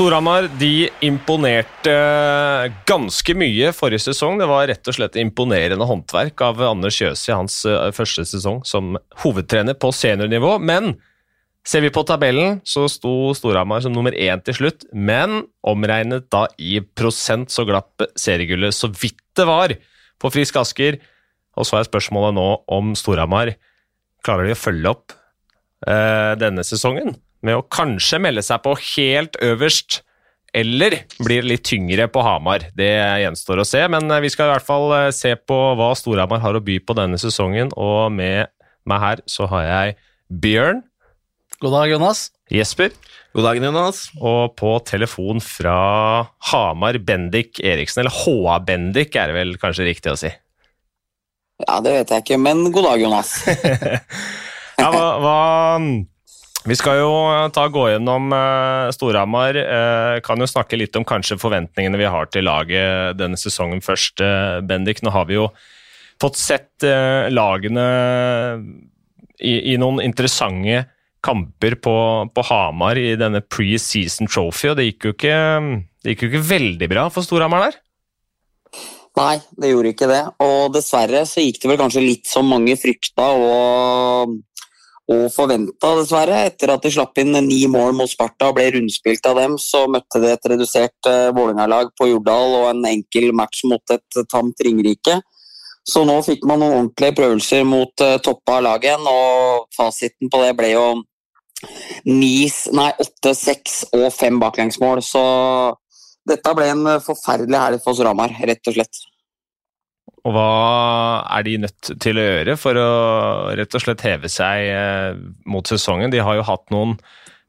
Storhamar de imponerte ganske mye forrige sesong. Det var rett og slett imponerende håndverk av Anders Kjøs i hans eh, første sesong som hovedtrener på seniornivå. Men ser vi på tabellen, så sto Storhamar som nummer én til slutt. Men omregnet da i prosent så glapp seriegullet så vidt det var på Frisk Asker. Og så er spørsmålet nå om Storhamar klarer de å følge opp eh, denne sesongen med å kanskje melde seg på helt øverst, eller blir det litt tyngre på Hamar? Det gjenstår å se, men vi skal i hvert fall eh, se på hva Storhamar har å by på denne sesongen, og med meg her så har jeg Bjørn. God dag, Jonas. Jesper. God dagen, Jonas. Og på telefon fra Hamar, Bendik Eriksen, eller HA Bendik er det vel kanskje riktig å si? Ja, det vet jeg ikke, men god dag, Jonas. ja, hva, hva vi skal jo ta gå gjennom uh, Storhamar. Uh, kan jo snakke litt om kanskje forventningene vi har til laget denne sesongen først. Bendik, nå har vi jo fått sett lagene i, i, noen interessante kamper på, på Hamar i denne pre-season trophy, og det gikk, ikke, det gikk jo ikke veldig bra for Storhamar der? Nei, det gjorde ikke det. Og dessverre så gikk det vel kanskje litt som mange frykta. og og forventa, dessverre. Etter at de slapp inn ni mål mot Sparta og ble rundspilt av dem, så møtte de et redusert uh, Vålerenga-lag på Jordal og en enkel match mot et tamt Ringerike. Så nå fikk man noen ordentlige prøvelser mot uh, toppa av laget igjen, og fasiten på det ble jo åtte, seks og fem baklengsmål. Så dette ble en forferdelig helg for Storhamar, rett og slett. Og hva er de nødt til å gjøre for å rett og slett heve seg eh, mot sesongen? De har jo hatt noen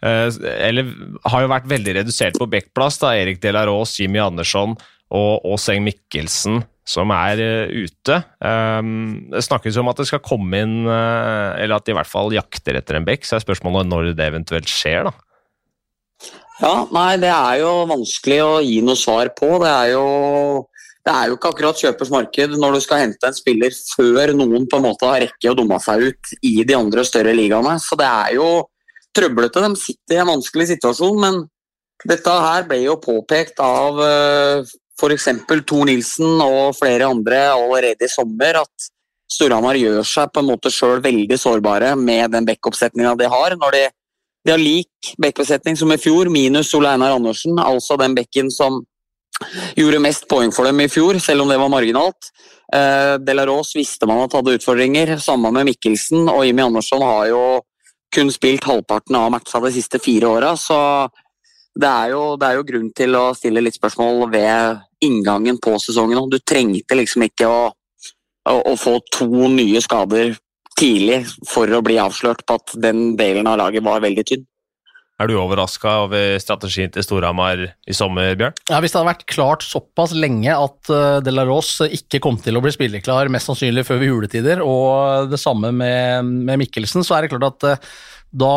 eh, Eller har jo vært veldig redusert på backplass. da Erik Delarås, Jimmy Andersson og Åseng Mikkelsen som er eh, ute. Det snakkes om at det skal komme inn Eller at de i hvert fall jakter etter en bekk, så er spørsmålet når det eventuelt skjer, da. Ja, nei, det er jo vanskelig å gi noe svar på. Det er jo det er jo ikke akkurat kjøpers marked når du skal hente en spiller før noen på en måte har rekket å dumme seg ut i de andre større ligaene. Så det er jo trøblete. De sitter i en vanskelig situasjon, men dette her ble jo påpekt av eh, f.eks. Tor Nilsen og flere andre allerede i sommer at Storhamar gjør seg på en måte sjøl veldig sårbare med den backup-setninga de har. når de, de har lik backbesetning som i fjor, minus Ole Einar Andersen, altså den bekken som Gjorde mest poeng for dem i fjor, selv om det var marginalt. Eh, Delaros visste man at hadde utfordringer, samme med Mikkelsen. Og Jimmy Andersson har jo kun spilt halvparten av matcha de siste fire åra, så det er, jo, det er, jo, grunn til å stille litt spørsmål ved inngangen på sesongen. Du trengte liksom ikke å, å, å få to nye skader tidlig for å bli avslørt på at den delen av laget var veldig tynn. Er du overraska over strategien til Storhamar i sommer, Bjørn? Ja, Hvis det hadde vært klart såpass lenge at uh, De La Rose ikke kom til å bli spilleklar mest sannsynlig før ved juletider, og det samme med, med Mikkelsen, så er det klart at uh, da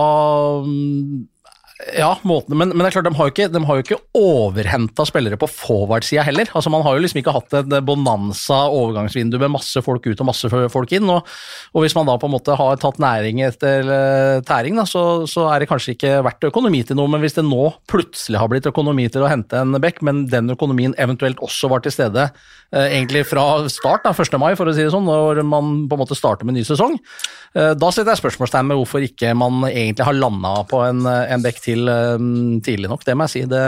ja, måten, men, men, det er klart, de har jo ikke, har ikke overhenta spillere på forward-sida heller. Altså, Man har jo liksom ikke hatt et bonanza overgangsvindu med masse folk ut og masse folk inn. Og, og hvis man da på en måte har tatt næring etter tæring, da, så, så, er det kanskje ikke verdt økonomi til noe. Men hvis det nå plutselig har blitt økonomi til å hente en bekk, men den økonomien eventuelt også var til stede eh, egentlig fra start, da, 1. mai, for å si det sånn, når man på en måte starter med ny sesong, eh, da setter jeg spørsmålstegn med hvorfor ikke man egentlig har landa på en, en back til um, tidlig nok, det må jeg si. Det,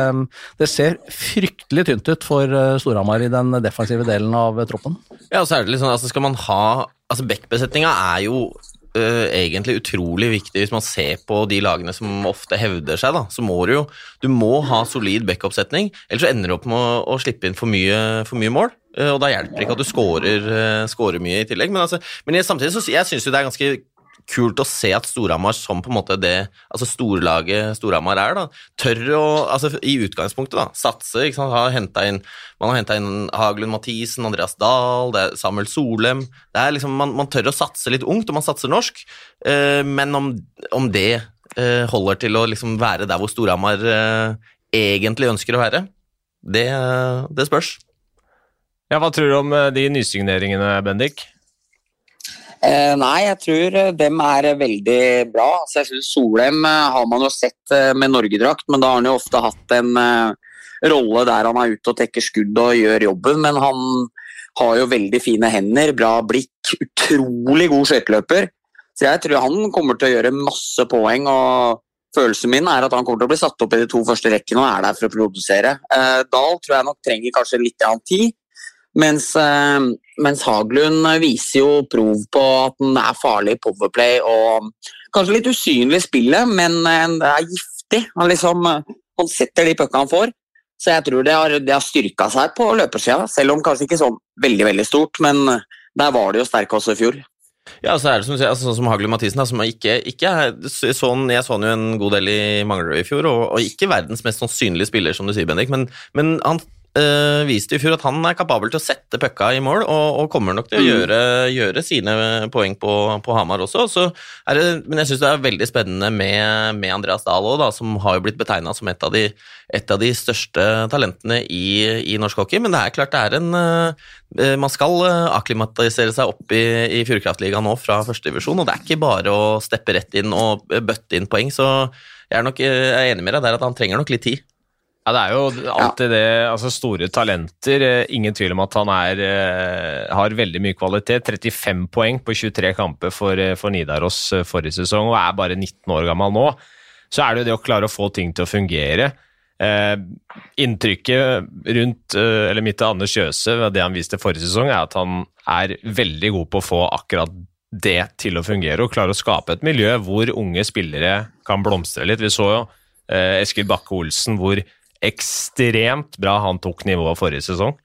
det ser fryktelig tynt ut for uh, Storhamar i den defensive delen av troppen. Ja, så er det litt sånn, altså skal man ha Altså, Bekkbesetninga er jo uh, egentlig utrolig viktig hvis man ser på de lagene som ofte hevder seg. da, så må Du jo, du må ha solid backoppsetning, ellers så ender du opp med å, å slippe inn for mye, for mye mål. Og da hjelper det ikke at du scorer, scorer mye i tillegg. Men, altså, men samtidig så jeg syns det er ganske kult å se at Storhamar som på en måte det altså storlaget Storhamar er, da, tør å altså i utgangspunktet da, satse. ikke sant, har inn, Man har henta inn Haglund Mathisen, Andreas Dahl, Samuel Solem det er liksom, man, man, tør å satse litt ungt, og man satser norsk, eh, men om, om det eh, holder til å liksom være der hvor Storhamar eh, egentlig ønsker å være, det, det spørs. Ja, Hva tror du om eh, de nysigneringene, Bendik? Eh, nei, jeg tror eh, dem er eh, veldig bra. Altså, jeg synes Solheim har man jo sett med Norgedrakt, men da har han jo ofte hatt en rolle der han er ute og tekker skudd og gjør jobben. Men han har jo veldig fine hender, bra blikk, utrolig god skøyteløper. Så jeg tror han kommer til å gjøre masse poeng. og Følelsen min er at han kommer til å bli satt opp i de to første rekkene og er der for å produsere. Dahl tror jeg nok trenger kanskje litt annen tid. Mens, eh, mens Haglund viser jo prov på at han er farlig i powerplay og kanskje litt usynlig i spillet, men eh, det er giftig. Han, liksom, eh, han setter de puckene han får. Så jeg tror det har, det har styrka seg på løpersida, selv om kanskje ikke sånn veldig veldig stort. Men eh, der var det jo sterke også i fjor. Ja, så er det som, altså, sånn som Haglund Mathisen, da, som ikke, ikke sånn, Jeg så han jo en god del i Manglerud i fjor, og, og ikke verdens mest sånn synlige spiller, som du sier, Bendik, men, men han øh, viste i fjor at han er kapabel til å sette pucka i mål, og, og kommer nok til å Mm. gjøre, gjøre sine poeng på, på Hamar også. Så er det, men jeg syns det er veldig spennende med, med Andreas Dahl òg, som har jo blitt betegna som et av, de, et av de største talentene i, i norsk hockey. Men det er klart det er en uh, Man skal øh, akklimatisere seg opp i, i Fjordkraftligaen nå fra førstedivisjon, og det er ikke bare å steppe rett inn og bøtte inn poeng. Så jeg er nok jeg er enig med deg der at han trenger nok litt tid. Ja, det er jo alltid det. altså Store talenter. eh, Ingen tvil om at han er, eh, har veldig mye kvalitet. 35 poeng på 23 kamper for, eh, for Nidaros forrige sesong, og er bare 19 år gammel nå. Så er det jo det å klare å få ting til å fungere. Eh, inntrykket rundt eller mitt til Anders Kjøse, det han viste forrige sesong, er at han er veldig god på å få akkurat det til å fungere, og klare å skape et miljø hvor unge spillere kan blomstre litt. Vi så jo eh, Eskil Bakke Olsen hvor ekstremt bra han tok nivået forrige sesong.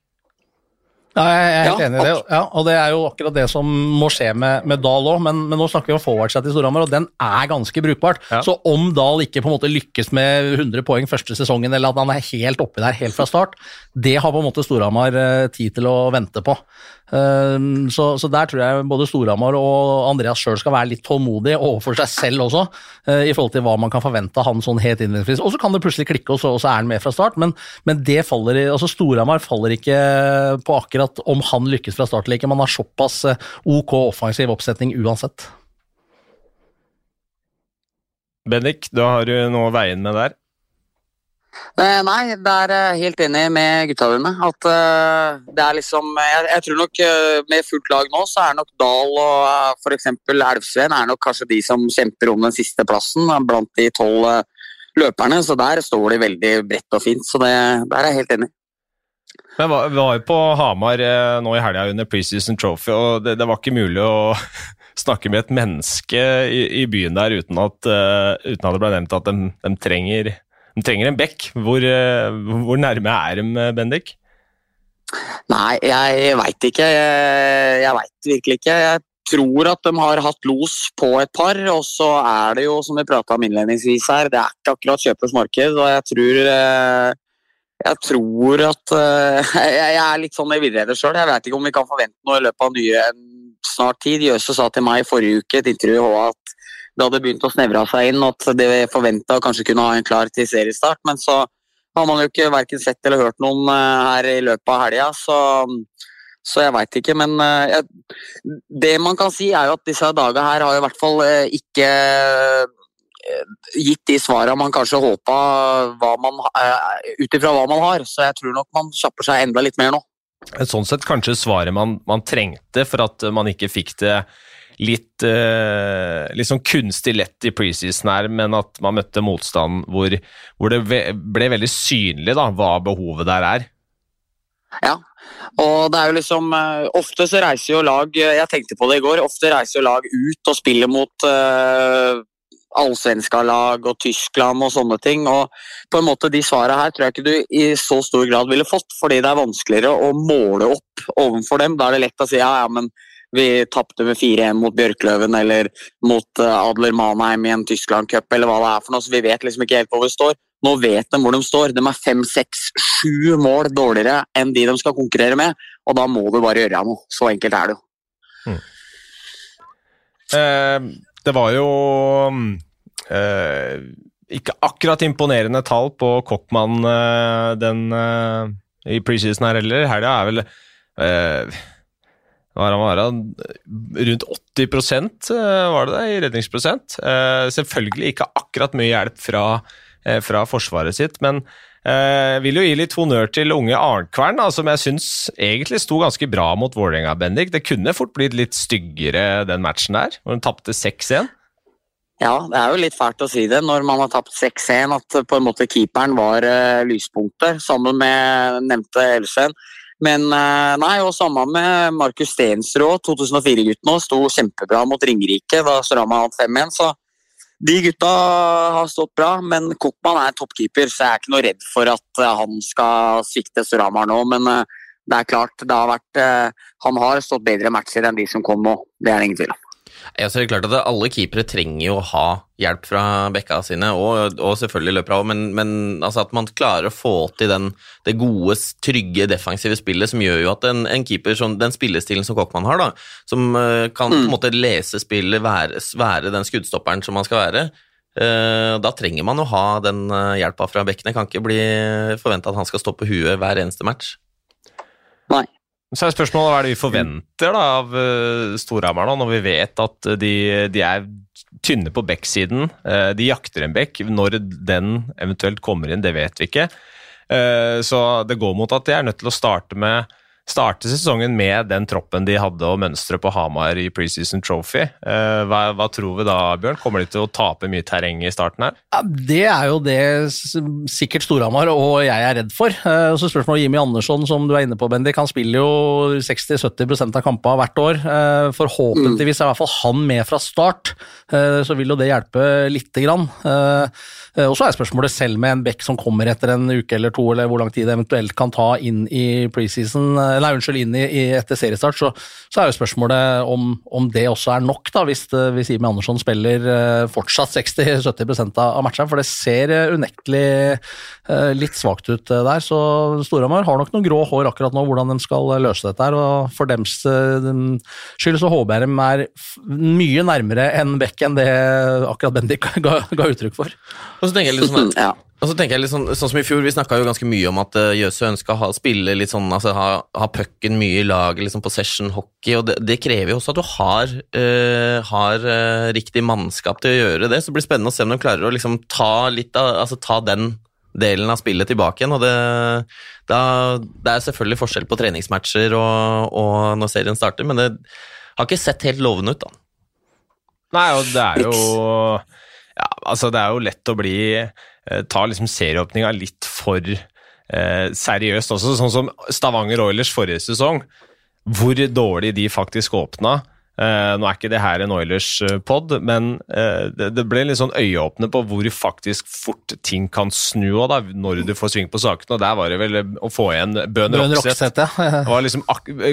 Ja, jeg er helt Ja, enig i det. Ja, og det er jo akkurat det som må skje med, med Dahl òg, men, men nå snakker vi om forwardset i Storhamar, og den er ganske brukbart. Ja. Så om Dahl ikke på en måte lykkes med 100 poeng første sesongen, eller at han er helt oppi der helt fra start, det har på en måte Storhamar eh, tid til å vente på. Um, så, så der tror jeg både Storhamar og Andreas sjøl skal være litt tålmodig overfor seg selv også, eh, i forhold til hva man kan forvente av han sånn helt innledningsvis. Og så kan det plutselig klikke, og så, og så er han med fra start, men, men det faller altså Storhamar faller ikke på akkurat om han lykkes fra start eller ikke. Man har såpass eh, ok offensiv oppsetning uansett. Bendik, da har du noe å veie inn med der. Eh, Nei, det er helt enig med gutta dine. At eh, det er liksom Jeg, jeg tror nok eh, med fullt lag nå, så er nok Dahl og f.eks. Elvsveen er nok kanskje de som kjemper om den siste plassen eh, blant de tolv eh, løperne. Så der står de veldig bredt og fint. Så det, der er jeg helt enig. Men vi var- jo på Hamar eh, nå i helga under Preseason Trophy, og det, det var ikke mulig å snakke med et menneske i, i byen der uten at, uh, uten at det ble nevnt at de, de, trenger, de trenger en bekk. Hvor, uh, hvor nærme er de, Bendik? Nei, jeg veit ikke. Jeg, jeg veit virkelig ikke. Jeg tror at de har hatt los på et par, og så er det jo, som vi prata om innledningsvis her, det er ikke akkurat kjøpers marked, og jeg tror eh, jeg tror at uh, Jeg jeg er litt sånn i villrede sjøl. Jeg vet ikke om vi kan forvente noe i løpet av nye snart tid. Jøse sa til meg i forrige uke et intervju at det hadde begynt å snevre seg inn, at det forventa kanskje kunne ha en klar til seriestart. Men så har man jo ikke verken sett eller hørt noen uh, her i løpet av helga, så, så jeg veit ikke. Men uh, jeg, det man kan si, er jo at disse dager her har i hvert fall ikke gitt de svarene man kanskje håpa ut ifra hva man har. Så jeg tror nok man kjapper seg enda litt mer nå. Sånn sett kanskje svaret man, man trengte for at man ikke fikk det litt, eh, litt sånn kunstig lett i preseason her, men at man møtte motstand hvor, hvor det ble veldig synlig da, hva behovet der er. Ja, og det er jo liksom eh, Ofte så reiser jo lag Jeg tenkte på det i går. Ofte reiser jo lag ut og spiller mot uh, allsvenska lag og Tyskland og sånne ting. Og på en måte de svarene her tror jeg ikke du i så stor grad ville fått, fordi det er vanskeligere å måle opp overfor dem. Da er det lett å si ja, ja, men vi tapte med 4-1 mot Bjørkløven eller mot uh, Adler Manheim i en Tyskland Cup eller hva det er for noe, så vi vet liksom ikke helt hvor vi står. Nå vet de hvor de står. De er fem, seks, sju mål dårligere enn de de skal konkurrere med, og da må du bare gjøre noe. Så enkelt er det jo. Eh, det var jo eh, ikke akkurat imponerende tall på Kokkmann eh, den, eh, i preseason her heller. Helga er vel eh, var han, var rundt 80 eh, var det det, i redningsprosent. Eh, selvfølgelig ikke akkurat mye hjelp fra, eh, fra forsvaret sitt, men jeg vil jo gi litt honnør til unge Arnkvern, da, som jeg syns egentlig sto ganske bra mot Vålerenga, Bendik. Det kunne fort blitt litt styggere den matchen der, hvor hun tapte 6-1. Ja, det er jo litt fælt å si det når man har tapt 6-1, at på en måte keeperen var uh, lyspunktet, sammen med nevnte Elsen. Men nei, og samme med Markus Stensrud, 2004-gutten òg, sto kjempebra mot Ringerike da Strama hadde 5-1. Så de gutta har stått bra, men Koppmann er toppkeeper, så jeg er ikke noe redd for at uh, han skal svikte Storhamar nå. Men det er klart, det har vært Han har stått bedre matcher enn de som kom nå, det er det ingen tvil om. Ja, så er det klart at Alle keepere trenger jo å ha hjelp fra bekka sine, og, og selvfølgelig løper av, men, men altså at man klarer å få til den, det gode, trygge, defensive spillet som gjør jo at en, en keeper, som, den spillestilen som Kokkmann har, da, som uh, kan mm. på en mm. måte lese spillet, være, være, den skuddstopperen som man skal være, uh, da trenger man å ha den uh, hjelpa fra bekkene. Kan ikke bli forventa at han skal stå på huet hver eneste match. Nei. Så er spørsmålet hva er det vi forventer da, av uh, Storhamar nå, når vi vet at de, de er tynne på backsiden. Uh, de jakter en bekk. Når den eventuelt kommer inn, det vet vi ikke. Uh, så det går mot at de er nødt til å starte med starte sesongen med den troppen de hadde og mønsteret på Hamar i preseason trophy. Eh, hva, hva, tror vi da, Bjørn? Kommer de til å tape mye terreng i starten her? Ja, det er jo det sikkert Storhamar og jeg er redd for. Eh, så spørsmålet Jimmy Andersson, som du er inne på, Bendik. Han spiller jo 60-70% av kampene hvert år. Eh, forhåpentligvis er i hvert fall han med fra start, så vil jo det hjelpe lite grann. Og så er spørsmålet selv med en bekk som kommer etter en uke eller to, eller hvor lang tid det eventuelt kan ta inn i preseason nei, unnskyld, inn i, i etter seriestart, så, så, er jo spørsmålet om, om, det også er nok, da, hvis, hvis Imi Andersson spiller uh, fortsatt 60-70 av, av matchene. For det ser unektelig litt svakt ut der. Så Storhamar har nok noen grå hår akkurat nå, hvordan de skal løse dette her. Og for dems skyld så håper jeg de er mye nærmere enn Beck enn det akkurat Bendik ga, ga uttrykk for. Og så tenker jeg litt sånn ja. Og så tenker jeg litt sånn, sånn som i fjor, Vi snakka ganske mye om at uh, Jøse ønska å spille litt sånn, altså ha, ha pucken mye i laget, liksom possession hockey, og det, det, krever jo også at du har, uh, har uh, riktig mannskap til å gjøre det. Så det blir spennende å se om de klarer å liksom ta litt av, altså ta den delen av spillet tilbake igjen. og Det, da, det er selvfølgelig forskjell på treningsmatcher og, og, når serien starter, men det har ikke sett helt lovende ut, da. Nei, og det er jo ja, altså det er jo lett å bli Eh, tar liksom serieåpninga litt for eh, seriøst også, sånn som Stavanger Oilers forrige sesong. Hvor dårlig de faktisk åpna. Uh, nå er ikke det her en Oilers-pod, men uh, det, det, ble litt sånn øyeåpne på hvor faktisk fort ting kan snu da, når du får sving på sakene. og Der var det vel å få igjen Bøhn Rokseth. Det var liksom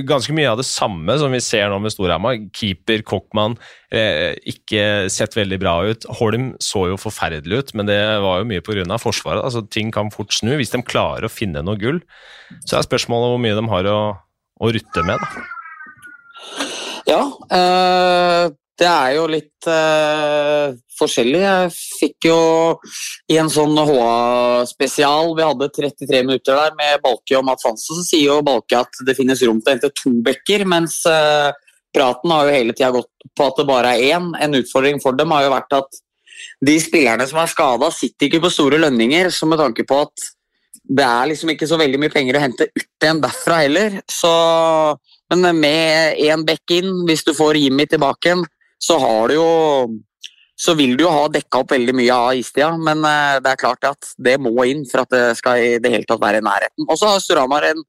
ganske mye av det samme som vi ser nå med Storhamar. Keeper, Kokkmann, uh, ikke sett veldig bra ut. Holm så jo forferdelig ut, men det var jo mye pga. Forsvaret. altså Ting kan fort snu hvis de klarer å finne noe gull. Så er spørsmålet hvor mye de har å, å rutte med. da. Ja, øh, det er jo litt øh, forskjellig. Jeg fikk jo i en sånn HA-spesial, vi hadde 33 minutter der med Balke og Mats Hansen, så sier jo Balke at det finnes rom til å hente to bekker, mens øh, praten har jo hele tida gått på at det bare er én. En utfordring for dem har jo vært at de spillerne som er skada, sitter ikke på store lønninger, så med tanke på at det er liksom ikke så veldig mye penger å hente ut igjen derfra heller. Så men med én back inn, hvis du får Jimmy tilbake igjen, så har du jo så vil du jo ha dekka opp veldig mye av istida, men eh, det er klart at det må inn for at det skal i det hele tatt være i nærheten. Og så har Storhamar en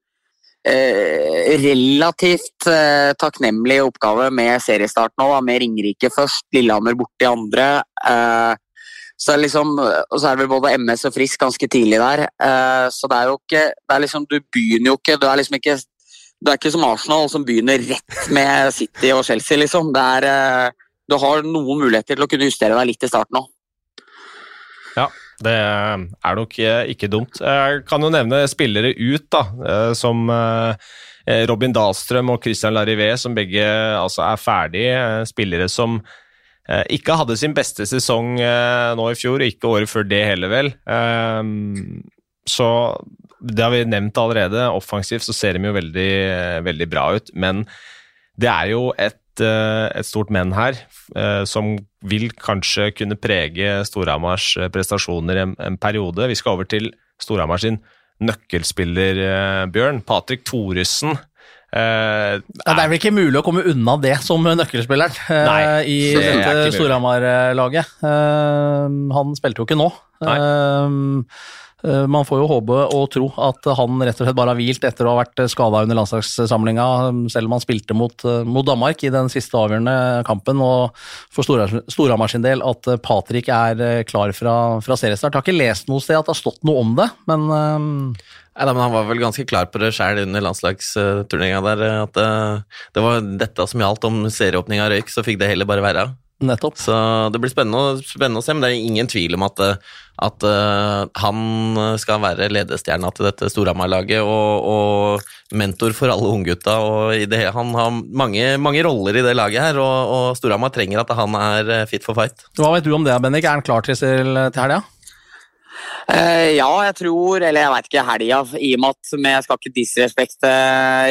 eh, relativt eh, takknemlig oppgave med seriestart nå, da, med Ringerike først, Lillehammer borti andre. Eh, så liksom, og så er det vel både MS og Frisk ganske tidlig der. Eh, så det er jo ikke det er liksom, Du begynner jo ikke Du er liksom ikke det er ikke som Arsenal som begynner rett med City og Chelsea, liksom. Det Er, eh, du har noen muligheter til å kunne justere deg litt i starten òg. Ja, det er nok ikke dumt. Jeg kan jo nevne spillere ut, da, eh, som eh, Robin Dahlstrøm og Christian Larivé, som begge altså er ferdige. Spillere som ikke hadde sin beste sesong nå i fjor, ikke året før det heller, vel. Så det har vi nevnt allerede. Offensivt så ser de jo veldig, veldig bra ut. Men det er jo et, eh, et stort men her, eh, som vil kanskje kunne prege Storhamars eh, prestasjoner en, en periode. Vi skal over til Storhamar sin nøkkelspiller, Bjørn. Patrick Thoresen. Uh, Ja, det er vel ikke mulig å komme unna det som nøkkelspilleren uh, i det dette. Storhamar-laget. Uh, han spilte jo ikke nå. Nei. Eh, eh, man får jo håpe og tro at han rett og slett bare har hvilt etter å ha vært skada under landslagssamlinga, selv om han spilte mot, eh, mot Danmark i den siste avgjørende kampen. Og for Storhamar sin del at eh, Patrick er eh, klar fra, fra seriestart. Jeg har ikke lest noe sted at det har stått noe om det, men eh, Nei, men Han var vel ganske klar på det sjøl under landslagsturneringa der. eh, At det var dette som gjaldt om serieåpninga røyk, så fikk det heller bare være. Nettopp. Så det blir spennende, spennende å se, men det er ingen tvil om at, eh, at uh, han skal være ledestjerna til dette Storhamar-laget og, og mentor for alle unggutta. Han har mange, mange roller i det laget her, og, og Storhamar trenger at han er eh, fit for fight. Hva vet du om det, Bennik? Er han klar til, til helga? Eh, ja, jeg tror, eller jeg veit ikke helga, i og med at men jeg skal ikke disrespekte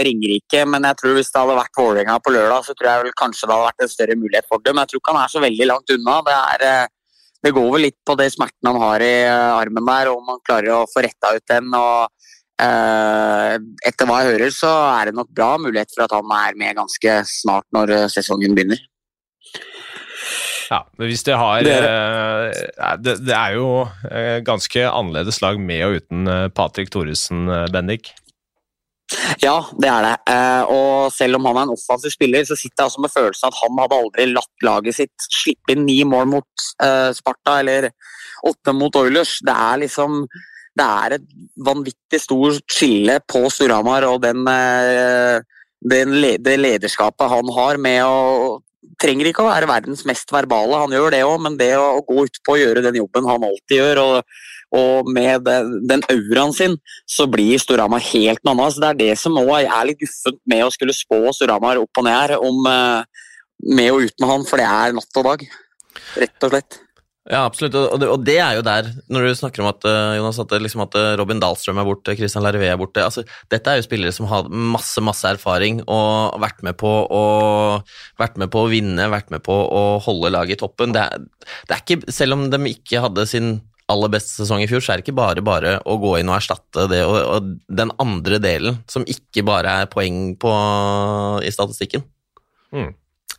Ringerike, men jeg tror hvis det hadde vært Vålerenga på lørdag, så tror jeg vel kanskje det hadde vært en større mulighet for det. Men jeg tror ikke han er så veldig langt unna. Det, er, eh, det går vel litt på det smerten han har i eh, armen der, og om han klarer å få retta ut den. og eh, etter hva jeg hører, så er det nok bra mulighet for at han er med ganske snart når eh, sesongen begynner. Ja, men hvis det har Det eh, det, det er jo eh, ganske annerledes lag med og uten eh, Patrick Thoresen, eh, Bendik. Ja, det er det. Eh, og selv om han er en offensiv spiller, så sitter jeg også med følelsen at han hadde aldri latt laget sitt slippe inn ni mål mot Sparta eller åtte mot Oilers. Det er liksom Det er et vanvittig stort skille på Storhamar og den, den det lederskapet han har med å Trenger ikke å være verdens mest verbale, han gjør det òg, men det å, gå utpå og gjøre den jobben han alltid gjør, og, og med den, den auraen sin, så blir Storhamar helt noe annet. Så det er det som nå er litt guffent med å skulle spå Storhamar opp og ned her, om, eh, med og uten han, for det er natt og dag. Rett og slett. Ja, absolutt, og det, og det er jo der, når du snakker om at, eh, Jonas, at, liksom at eh, Robin Dahlstrøm er borte, Christian Larvé er borte altså, Dette er jo spillere som har masse masse erfaring og vært med på å, vært med på å vinne, vært med på å holde laget i toppen. Det er, det er ikke, selv om de ikke hadde sin aller beste sesong i fjor, så er det ikke bare bare å gå inn og erstatte det og, og den andre delen, som ikke bare er poeng på, i statistikken.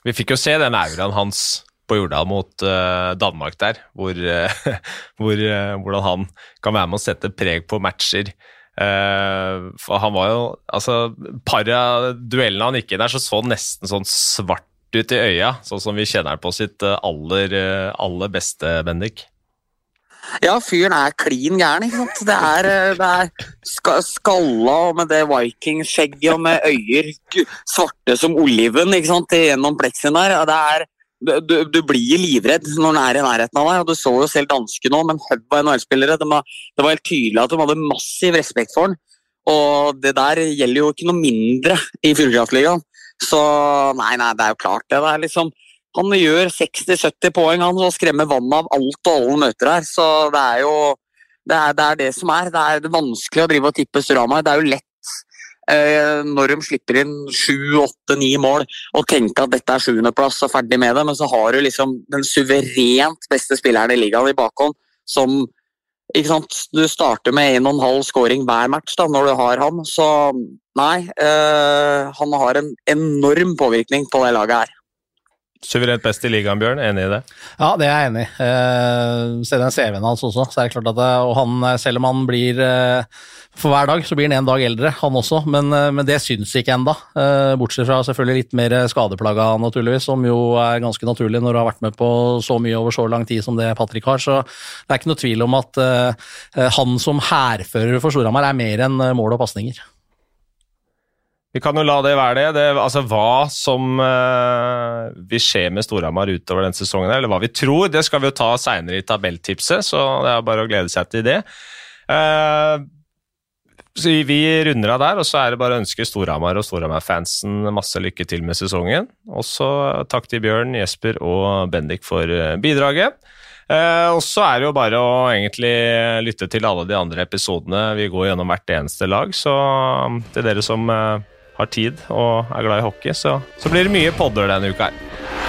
Vi fikk jo se den auraen hans på Jordal mot uh, Danmark der, hvor, uh, hvor, eh, hvordan han kan være med å sette preg på matcher. For han var jo Altså, paret av duellene han gikk inn der, så så nesten sånn svart ut i øya, sånn som vi kjenner på sitt aller, aller beste, Bendik. Ja, fyren er klin gæren, ikke sant. Det er, det er skalla med det vikingskjegget og med øyer svarte som oliven ikke sant, gjennom pleksen der. Det er, du, du, blir livredd når den er i nærheten av deg. og Du så jo selv danske nå, men haug av NHL-spillere. de Det var helt tydelig at de hadde massiv respekt for den. Og det der gjelder jo ikke noe mindre i Fjordkraftligaen. Så nei, nei, det er jo klart det. det er liksom han gjør 60-70 poeng han, og skremmer vannet av alt og alle møter her. Så det er jo det er, det er det som er. Det er vanskelig å drive og tippe Storhamar. Det er jo lett når de slipper inn sju, åtte, ni mål og tenke at dette er sjuendeplass og ferdig med det, men så har du liksom den suverent beste spilleren i ligaen i bakhånd som ikke sant? Du starter med en og en halv scoring hver match da, når du har han. Så nei, Øh, han har en enorm påvirkning på det laget her. Suverent best i ligaen, Bjørn. Enig i det? Ja, det er jeg enig i. Uh, se den CV-en hans også. Så er det klart at det, og han, eh, selv om han blir uh, For hver dag så blir han en dag eldre, han også, men, uh, men det syns ikke. Eh, bortsett fra selvfølgelig litt mer skadeplaga, naturligvis, som jo er ganske naturlig når du har vært med på så mye over så lang tid som det Patrick har. Så det er ikke noe tvil om at eh, han som hærfører for Storhamar er mer enn eh, mål og pasninger. Vi kan jo la det være det. det altså Hva som uh, vil skje med Storhamar utover den sesongen, eller hva vi tror, det skal vi jo ta seinere i tabelltipset, så det er bare å glede seg til det. Uh, vi runder av der, og så er det bare å ønske Storhamar og Storhamar-fansen masse lykke til med sesongen. Og så takk til Bjørn, Jesper og Bendik for eh, bidraget. Eh, og så er det jo bare å egentlig lytte til alle de andre episodene. Vi går gjennom hvert eneste lag, så til dere som har tid og er glad i hockey, så, så blir det mye podder denne uka her.